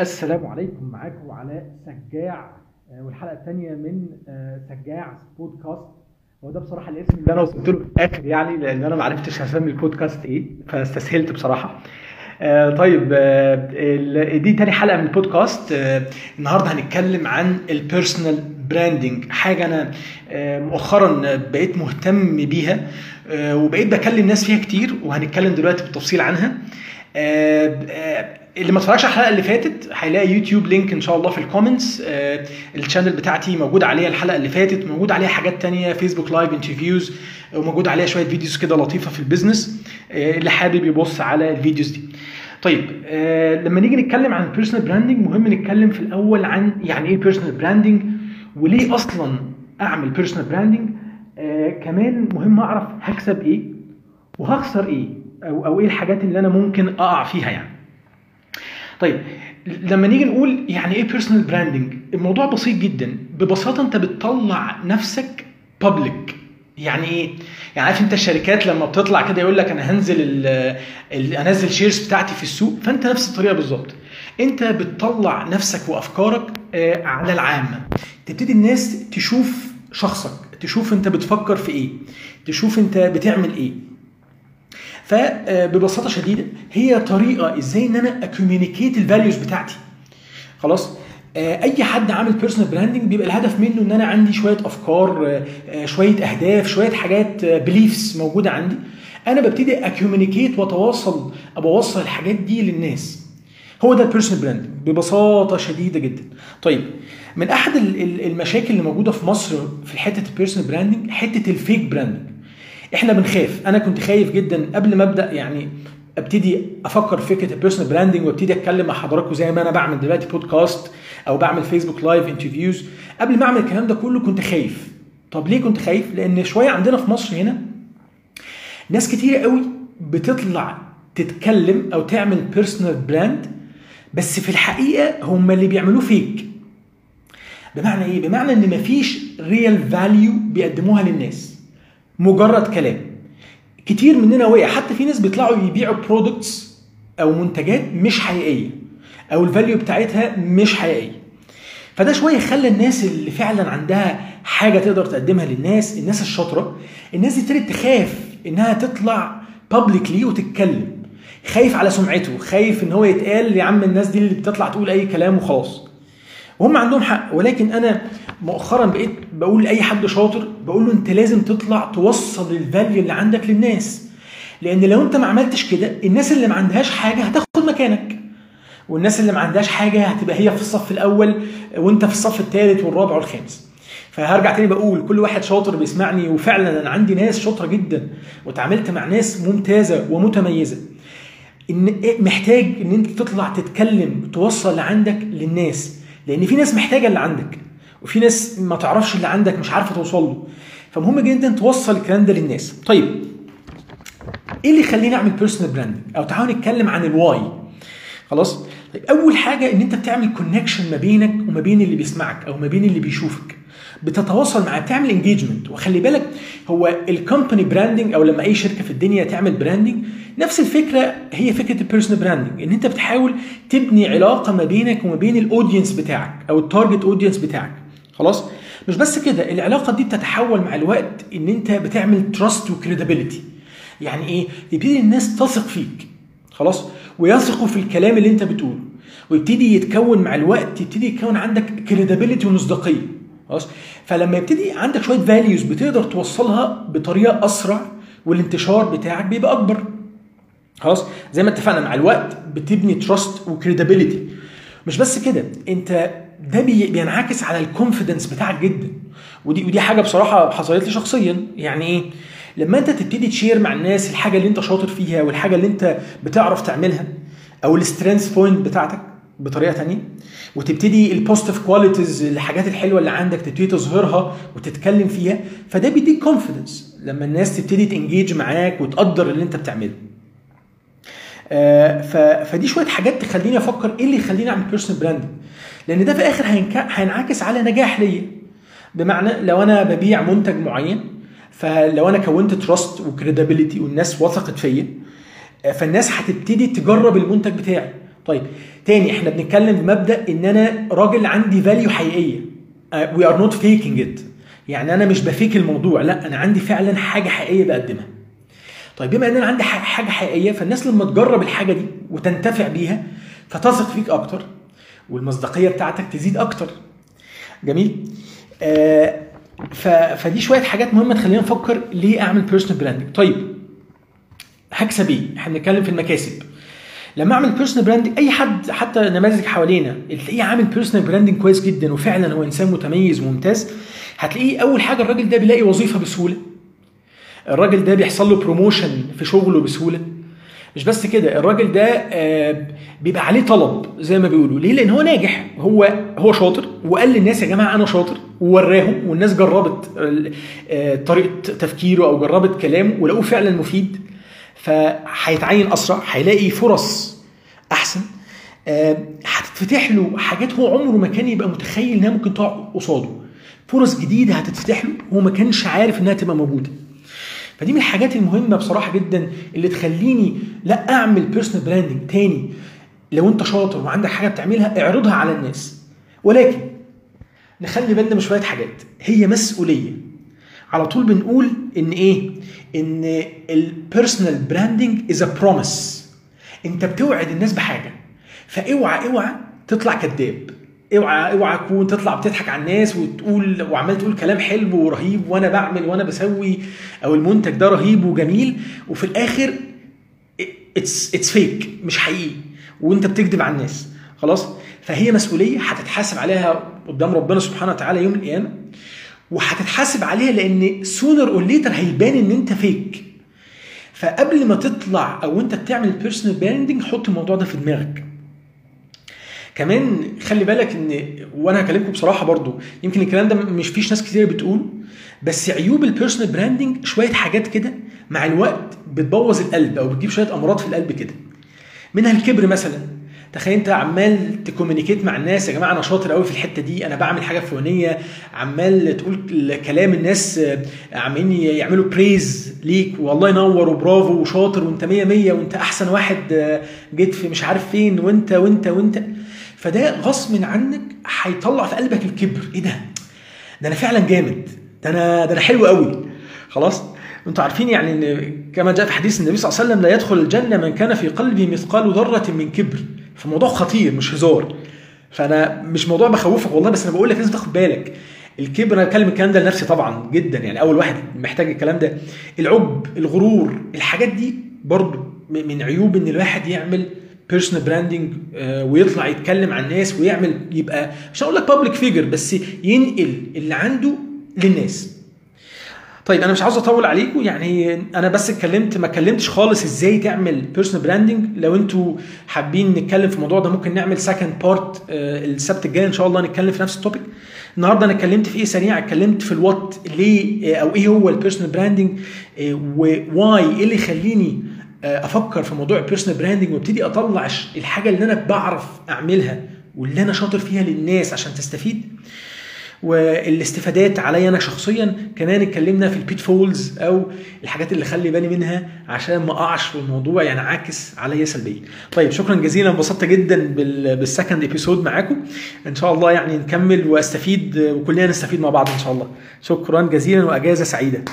السلام عليكم. معاكم علاء سجاع آه، والحلقة الثانية من آه، سجاع بودكاست. هو ده بصراحة الاسم اللي أنا وصلت له في الآخر يعني لأن أنا ما عرفتش اسمي البودكاست إيه فاستسهلت بصراحة. آه طيب دي تاني حلقة من البودكاست. النهارده هنتكلم عن ال personal branding حاجة أنا مؤخرا بقيت مهتم بيها وبقيت بكلم ناس فيها كتير وهنتكلم دلوقتي بالتفصيل عنها. اللي ما اتفرجش على الحلقة اللي فاتت هيلاقي YouTube link إن شاء الله في ال comments آه ال channel بتاعتي موجود عليها الحلقة اللي فاتت موجود عليها حاجات تانية Facebook live interviews وموجود عليها شوية videos كده لطيفة في ال business آه اللي حابب يبص على ال videos دي. طيب آه لما نيجي نتكلم عن ال personal branding مهم نتكلم في الأول عن يعني إيه personal branding وليه أصلا أعمل personal branding آه كمان مهم أعرف هكسب إيه وهخسر إيه أو أو إيه الحاجات اللي أنا ممكن أقع فيها يعني. طيب لما نيجي نقول يعني إيه personal branding الموضوع بسيط جدا. ببساطة أنت بتطلع نفسك public يعني إيه؟ يعني عارف أنت الشركات لما بتطلع كده يقول لك أنا هنزل أنزل shares بتاعتي في السوق فأنت نفس الطريقة بالظبط. أنت بتطلع نفسك وأفكارك آه، على العامة. تبتدي الناس تشوف شخصك تشوف أنت بتفكر في إيه تشوف أنت بتعمل إيه. فببساطة شديدة هي طريقة إزاي إن أنا أ communicate ال values بتاعتي. خلاص؟ آه، أي حد عامل personal branding بيبقى الهدف منه إن أنا عندي شوية أفكار آه، آه، شوية أهداف شوية حاجات beliefs موجودة عندي. أنا ببتدي أ communicate وأتواصل أبوصل الحاجات دي للناس. هو ده ال personal branding ببساطة شديدة جدا. طيب من أحد ال- ال- المشاكل اللي موجودة في مصر في حتة ال personal branding حتة ال fake branding إحنا بنخاف. أنا كنت خايف جدا قبل ما أبدأ يعني أبتدي أفكر في فكرة ال personal branding وأبتدي أتكلم مع حضراتكم زي ما أنا بعمل دلوقتي بودكاست أو بعمل Facebook live interviews قبل ما أعمل الكلام ده كله كنت خايف. طب ليه كنت خايف؟ لأن شوية عندنا في مصر هنا ناس كتير قوي بتطلع تتكلم أو تعمل personal brand بس في الحقيقة هم اللي بيعملوه fake بمعنى إيه؟ بمعنى إن مفيش real value بيقدموها للناس. مجرد كلام. كتير مننا وقع. حتى في ناس بيطلعوا يبيعوا products أو منتجات مش حقيقية. أو ال value بتاعتها مش حقيقية. فده شوية خلى الناس اللي فعلا عندها حاجة تقدر تقدمها للناس الناس الشاطرة الناس دي ابتدت تخاف إنها تطلع بابليكلي وتتكلم. خايف على سمعته. خايف إن هو يتقال يا عم الناس دي اللي بتطلع تقول أي كلام وخلاص. وهم عندهم حق. ولكن أنا مؤخرا بقيت بقول لأي حد شاطر بقول له أنت لازم تطلع توصل الفاليو اللي عندك للناس. لأن لو أنت ما عملتش كده الناس اللي ما عندهاش حاجة هتاخد مكانك. والناس اللي ما عندهاش حاجة هتبقى هي في الصف الأول وأنت في الصف الثالث والرابع والخامس. فهرجع تاني بقول كل واحد شاطر بيسمعني وفعلا أنا عندي ناس شاطرة جدا وتعاملت مع ناس ممتازة ومتميزة. إن محتاج إن أنت تطلع تتكلم توصل اللي عندك للناس. لأن في ناس محتاجة اللي عندك. وفي ناس ما تعرفش اللي عندك مش عارفة توصل له. فمهم جدا توصل الكلام ده للناس. طيب إيه اللي يخليني أعمل personal branding أو تعالوا نتكلم عن ال why خلاص؟ طيب أول حاجة إن أنت بتعمل connection ما بينك وما بين اللي بيسمعك أو ما بين اللي بيشوفك. بتتواصل معاه بتعمل engagement وخلي بالك هو ال company branding أو لما أي شركة في الدنيا تعمل branding نفس الفكرة هي فكرة ال personal branding إن أنت بتحاول تبني علاقة ما بينك وما بين ال audience بتاعك أو ال target audience بتاعك. خلاص؟ مش بس كده العلاقة دي بتتحول مع الوقت إن أنت بتعمل trust و credibility يعني إيه؟ يبتدي الناس تثق فيك خلاص؟ ويثقوا في الكلام اللي أنت بتقوله. ويبتدي يتكون مع الوقت يبتدي يتكون عندك credibility ومصداقية خلاص؟ فلما يبتدي عندك شوية values بتقدر توصلها بطريقة أسرع والانتشار بتاعك بيبقى أكبر خلاص؟ زي ما اتفقنا مع الوقت بتبني trust و credibility مش بس كده أنت ده بي- بينعكس على ال confidence بتاعك جدا. ودي ودي حاجة بصراحة حصلت لي شخصيا. يعني إيه؟ لما أنت تبتدي ت share مع الناس الحاجة اللي أنت شاطر فيها والحاجة اللي أنت بتعرف تعملها أو ال strength point بتاعتك بطريقة تانية وتبتدي ال positive qualities الحاجات الحلوة اللي عندك تبتدي تظهرها وتتكلم فيها فده بيديك confidence لما الناس تبتدي ت engage معاك وتقدر اللي أنت بتعمله. فدي شوية حاجات تخليني أفكر إيه اللي يخليني أعمل personal branding لأن ده في الآخر هينعكس على نجاح ليا. بمعنى لو أنا ببيع منتج معين فلو أنا كونت trust و credibility والناس وثقت فيا آه، فالناس هتبتدي تجرب المنتج بتاعي. طيب تاني إحنا بنتكلم بمبدأ إن أنا راجل عندي value حقيقية. we are not faking it يعني أنا مش ب fake الموضوع لأ أنا عندي فعلا حاجة حقيقية بقدمها. طيب بما ان أنا عندي حاجة حقيقية فالناس لما تجرب الحاجة دي وتنتفع بيها فتثق فيك أكتر والمصداقية بتاعتك تزيد أكتر. جميل؟ آه فدي شوية حاجات مهمة تخلينا نفكر ليه أعمل personal branding طيب هكسب إيه إحنا بنتكلم في المكاسب. لما أعمل personal branding أي حد حتى نماذج حوالينا تلاقيه عامل personal branding كويس جدا وفعلا هو إنسان متميز وممتاز هتلاقيه أول حاجة الراجل ده بيلاقي وظيفة بسهولة. الراجل ده بيحصل له promotion في شغله بسهولة. مش بس كده الراجل ده بيبقى عليه طلب زي ما بيقولوا. ليه؟ لأن هو ناجح. هو هو شاطر وقال للناس يا جماعة أنا شاطر ووراهم والناس جربت طريقة تفكيره أو جربت كلامه ولقوه فعلا مفيد. فهيتعين أسرع هيلاقي فرص أحسن. هتتفتح له حاجات هو عمره ما كان يبقى متخيل إنها ممكن تقع قصاده. فرص جديدة هتتفتح له هو ما كانش عارف إنها تبقى موجودة. فدي من الحاجات المهمة بصراحة جدا اللي تخليني لا أعمل personal branding تاني. لو أنت شاطر وعندك حاجة بتعملها اعرضها على الناس. ولكن نخلي بالنا من شوية حاجات. هي مسؤولية. على طول بنقول إن إيه؟ إن ال personal branding is a promise أنت بتوعد الناس بحاجة. فأوعى أوعى تطلع كذاب اوعى اوعى تكون تطلع بتضحك على الناس وتقول وعمال تقول كلام حلو ورهيب وأنا بعمل وأنا بسوي أو المنتج ده رهيب وجميل وفي الآخر it's it's fake مش حقيقي وانت بتكذب على الناس خلاص؟ فهي مسؤولية هتتحاسب عليها قدام ربنا سبحانه وتعالى يوم القيامة وهتتحاسب عليها لأن sooner or later هيبان إن أنت fake فقبل ما تطلع أو أنت بتعمل personal branding حط الموضوع ده في دماغك. كمان خلي بالك إن وأنا هكلمكم بصراحة برضو يمكن الكلام ده مش فيش ناس كتير بتقول بس عيوب ال personal branding شوية حاجات كده مع الوقت بتبوظ القلب أو بتجيب شوية أمراض في القلب كده. منها الكبر مثلا. تخيل أنت عمال ت communicate مع الناس يا جماعة أنا شاطر قوي في الحتة دي أنا بعمل حاجة فلانية عمال تقول كلام الناس عمالين يعملوا praise ليك والله ينور وبرافو وشاطر وأنت مية مية وأنت أحسن واحد جيت في مش عارف فين وأنت وأنت وأنت. فده غصب عنك هيطلع في قلبك الكبر. إيه ده؟ ده أنا فعلا جامد. ده أنا ده أنا حلو قوي. خلاص؟ أنتوا عارفين يعني إن كما جاء في حديث النبي صلى الله عليه وسلم لا يدخل الجنة من كان في قلبه مثقال ذرة من كبر. فالموضوع خطير مش هزار. فأنا مش موضوع بخوفك والله بس أنا بقول لك لازم تاخد بالك. الكبر أنا بتكلم الكلام ده لنفسي طبعا جدا يعني أول واحد محتاج الكلام ده. العجب الغرور الحاجات دي برضو من عيوب إن الواحد يعمل personal branding ويطلع يتكلم عن الناس ويعمل يبقى مش هقول لك public figure بس ينقل اللي عنده للناس. طيب أنا مش عاوز أطول عليكم يعني أنا بس اتكلمت ما اتكلمتش خالص إزاي تعمل personal branding لو أنتوا حابين نتكلم في الموضوع ده ممكن نعمل second part السبت الجاي إن شاء الله نتكلم في نفس ال topic النهارده أنا اتكلمت في إيه سريع؟ اتكلمت في ال what ليه أو إيه هو ال personal branding و why إيه اللي يخليني أفكر في موضوع ال personal branding وأبتدي أطلع الحاجة اللي أنا بعرف أعملها واللي أنا شاطر فيها للناس عشان تستفيد والاستفادات عليا أنا شخصيا كمان اتكلمنا في ال pitfalls أو الحاجات اللي خلي بالي منها عشان ما أقعش في الموضوع ينعكس عليا سلبيا. طيب شكرا جزيلا انبسطت جدا بال second episode معاكم إن شاء الله يعني نكمل وأستفيد وكلنا نستفيد مع بعض إن شاء الله. شكرا جزيلا وأجازة سعيدة.